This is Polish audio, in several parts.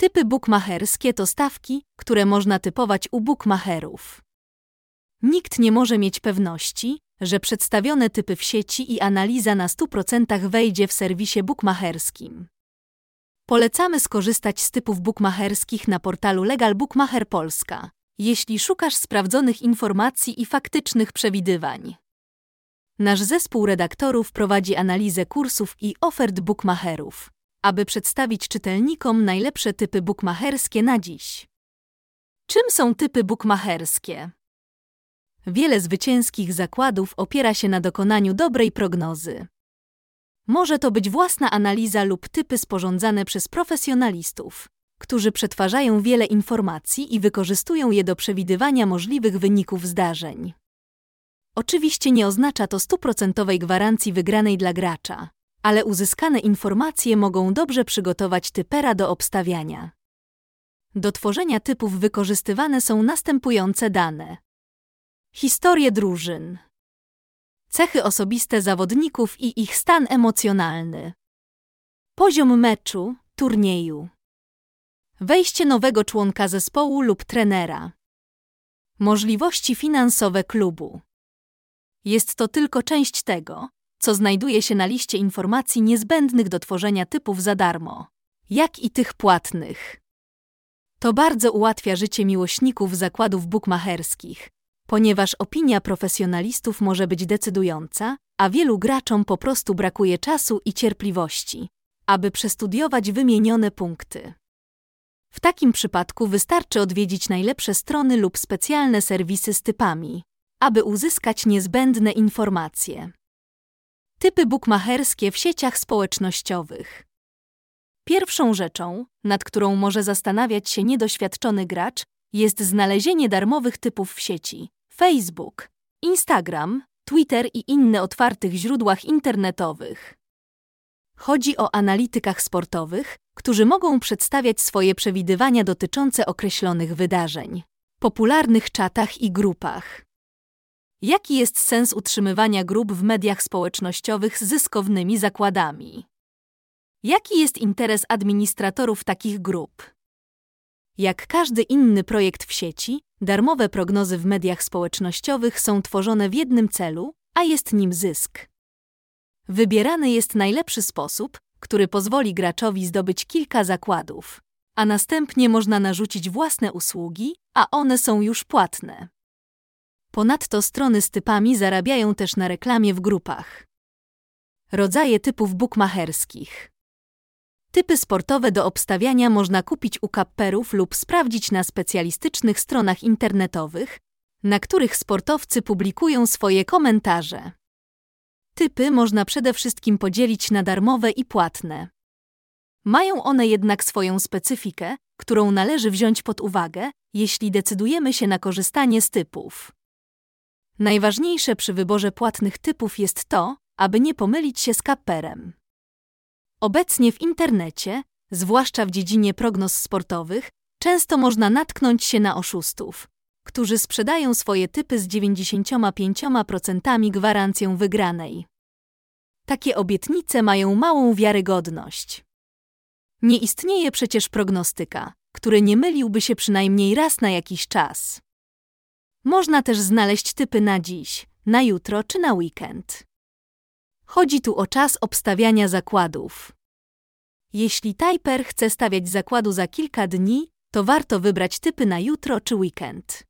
Typy bukmacherskie to stawki, które można typować u bukmacherów. Nikt nie może mieć pewności, że przedstawione typy w sieci i analiza na 100% wejdzie w serwisie bukmacherskim. Polecamy skorzystać z typów bukmacherskich na portalu Legal Bookmacher Polska, jeśli szukasz sprawdzonych informacji i faktycznych przewidywań. Nasz zespół redaktorów prowadzi analizę kursów i ofert bukmacherów, aby przedstawić czytelnikom najlepsze typy bukmacherskie na dziś. Czym są typy bukmacherskie? Wiele zwycięskich zakładów opiera się na dokonaniu dobrej prognozy. Może to być własna analiza lub typy sporządzane przez profesjonalistów, którzy przetwarzają wiele informacji i wykorzystują je do przewidywania możliwych wyników zdarzeń. Oczywiście nie oznacza to stuprocentowej gwarancji wygranej dla gracza, ale uzyskane informacje mogą dobrze przygotować typera do obstawiania. Do tworzenia typów wykorzystywane są następujące dane. Historie drużyn. Cechy osobiste zawodników i ich stan emocjonalny. Poziom meczu, turnieju. Wejście nowego członka zespołu lub trenera. Możliwości finansowe klubu. Jest to tylko część tego, co znajduje się na liście informacji niezbędnych do tworzenia typów za darmo, jak i tych płatnych. To bardzo ułatwia życie miłośników zakładów bukmacherskich, ponieważ opinia profesjonalistów może być decydująca, a wielu graczom po prostu brakuje czasu i cierpliwości, aby przestudiować wymienione punkty. W takim przypadku wystarczy odwiedzić najlepsze strony lub specjalne serwisy z typami, aby uzyskać niezbędne informacje. Typy bukmacherskie w sieciach społecznościowych. Pierwszą rzeczą, nad którą może zastanawiać się niedoświadczony gracz, jest znalezienie darmowych typów w sieci Facebook, Instagram, Twitter i inne otwartych źródłach internetowych. Chodzi o analitykach sportowych, którzy mogą przedstawiać swoje przewidywania dotyczące określonych wydarzeń, popularnych czatach i grupach. Jaki jest sens utrzymywania grup w mediach społecznościowych z zyskownymi zakładami? Jaki jest interes administratorów takich grup? Jak każdy inny projekt w sieci, darmowe prognozy w mediach społecznościowych są tworzone w jednym celu, a jest nim zysk. Wybierany jest najlepszy sposób, który pozwoli graczowi zdobyć kilka zakładów, a następnie można narzucić własne usługi, a one są już płatne. Ponadto strony z typami zarabiają też na reklamie w grupach. Rodzaje typów bukmacherskich. Typy sportowe do obstawiania można kupić u kapperów lub sprawdzić na specjalistycznych stronach internetowych, na których sportowcy publikują swoje komentarze. Typy można przede wszystkim podzielić na darmowe i płatne. Mają one jednak swoją specyfikę, którą należy wziąć pod uwagę, jeśli decydujemy się na korzystanie z typów. Najważniejsze przy wyborze płatnych typów jest to, aby nie pomylić się z kapperem. Obecnie w internecie, zwłaszcza w dziedzinie prognoz sportowych, często można natknąć się na oszustów, którzy sprzedają swoje typy z 95% gwarancją wygranej. Takie obietnice mają małą wiarygodność. Nie istnieje przecież prognostyka, który nie myliłby się przynajmniej raz na jakiś czas. Można też znaleźć typy na dziś, na jutro czy na weekend. Chodzi tu o czas obstawiania zakładów. Jeśli tajper chce stawiać zakładu za kilka dni, to warto wybrać typy na jutro czy weekend.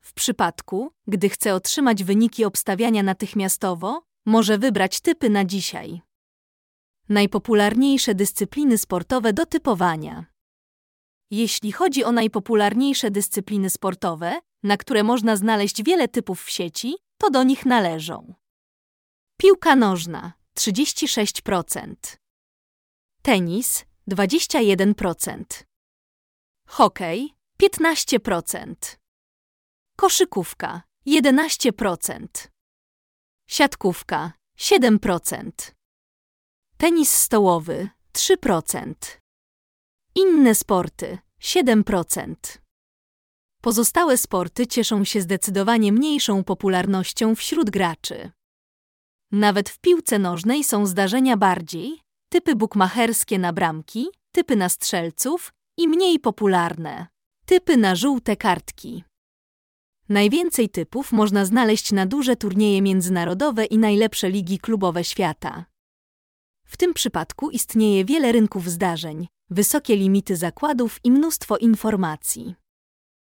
W przypadku, gdy chce otrzymać wyniki obstawiania natychmiastowo, może wybrać typy na dzisiaj. Najpopularniejsze dyscypliny sportowe do typowania. Jeśli chodzi o najpopularniejsze dyscypliny sportowe, na które można znaleźć wiele typów w sieci, to do nich należą. Piłka nożna 36%, tenis 21%, hokej 15%, koszykówka 11%, siatkówka 7%, tenis stołowy 3%, inne sporty 7%. Pozostałe sporty cieszą się zdecydowanie mniejszą popularnością wśród graczy. Nawet w piłce nożnej są zdarzenia bardziej, typy bukmacherskie na bramki, typy na strzelców, i mniej popularne. Typy na żółte kartki. Najwięcej typów można znaleźć na duże turnieje międzynarodowe i najlepsze ligi klubowe świata. W tym przypadku istnieje wiele rynków zdarzeń, wysokie limity zakładów i mnóstwo informacji.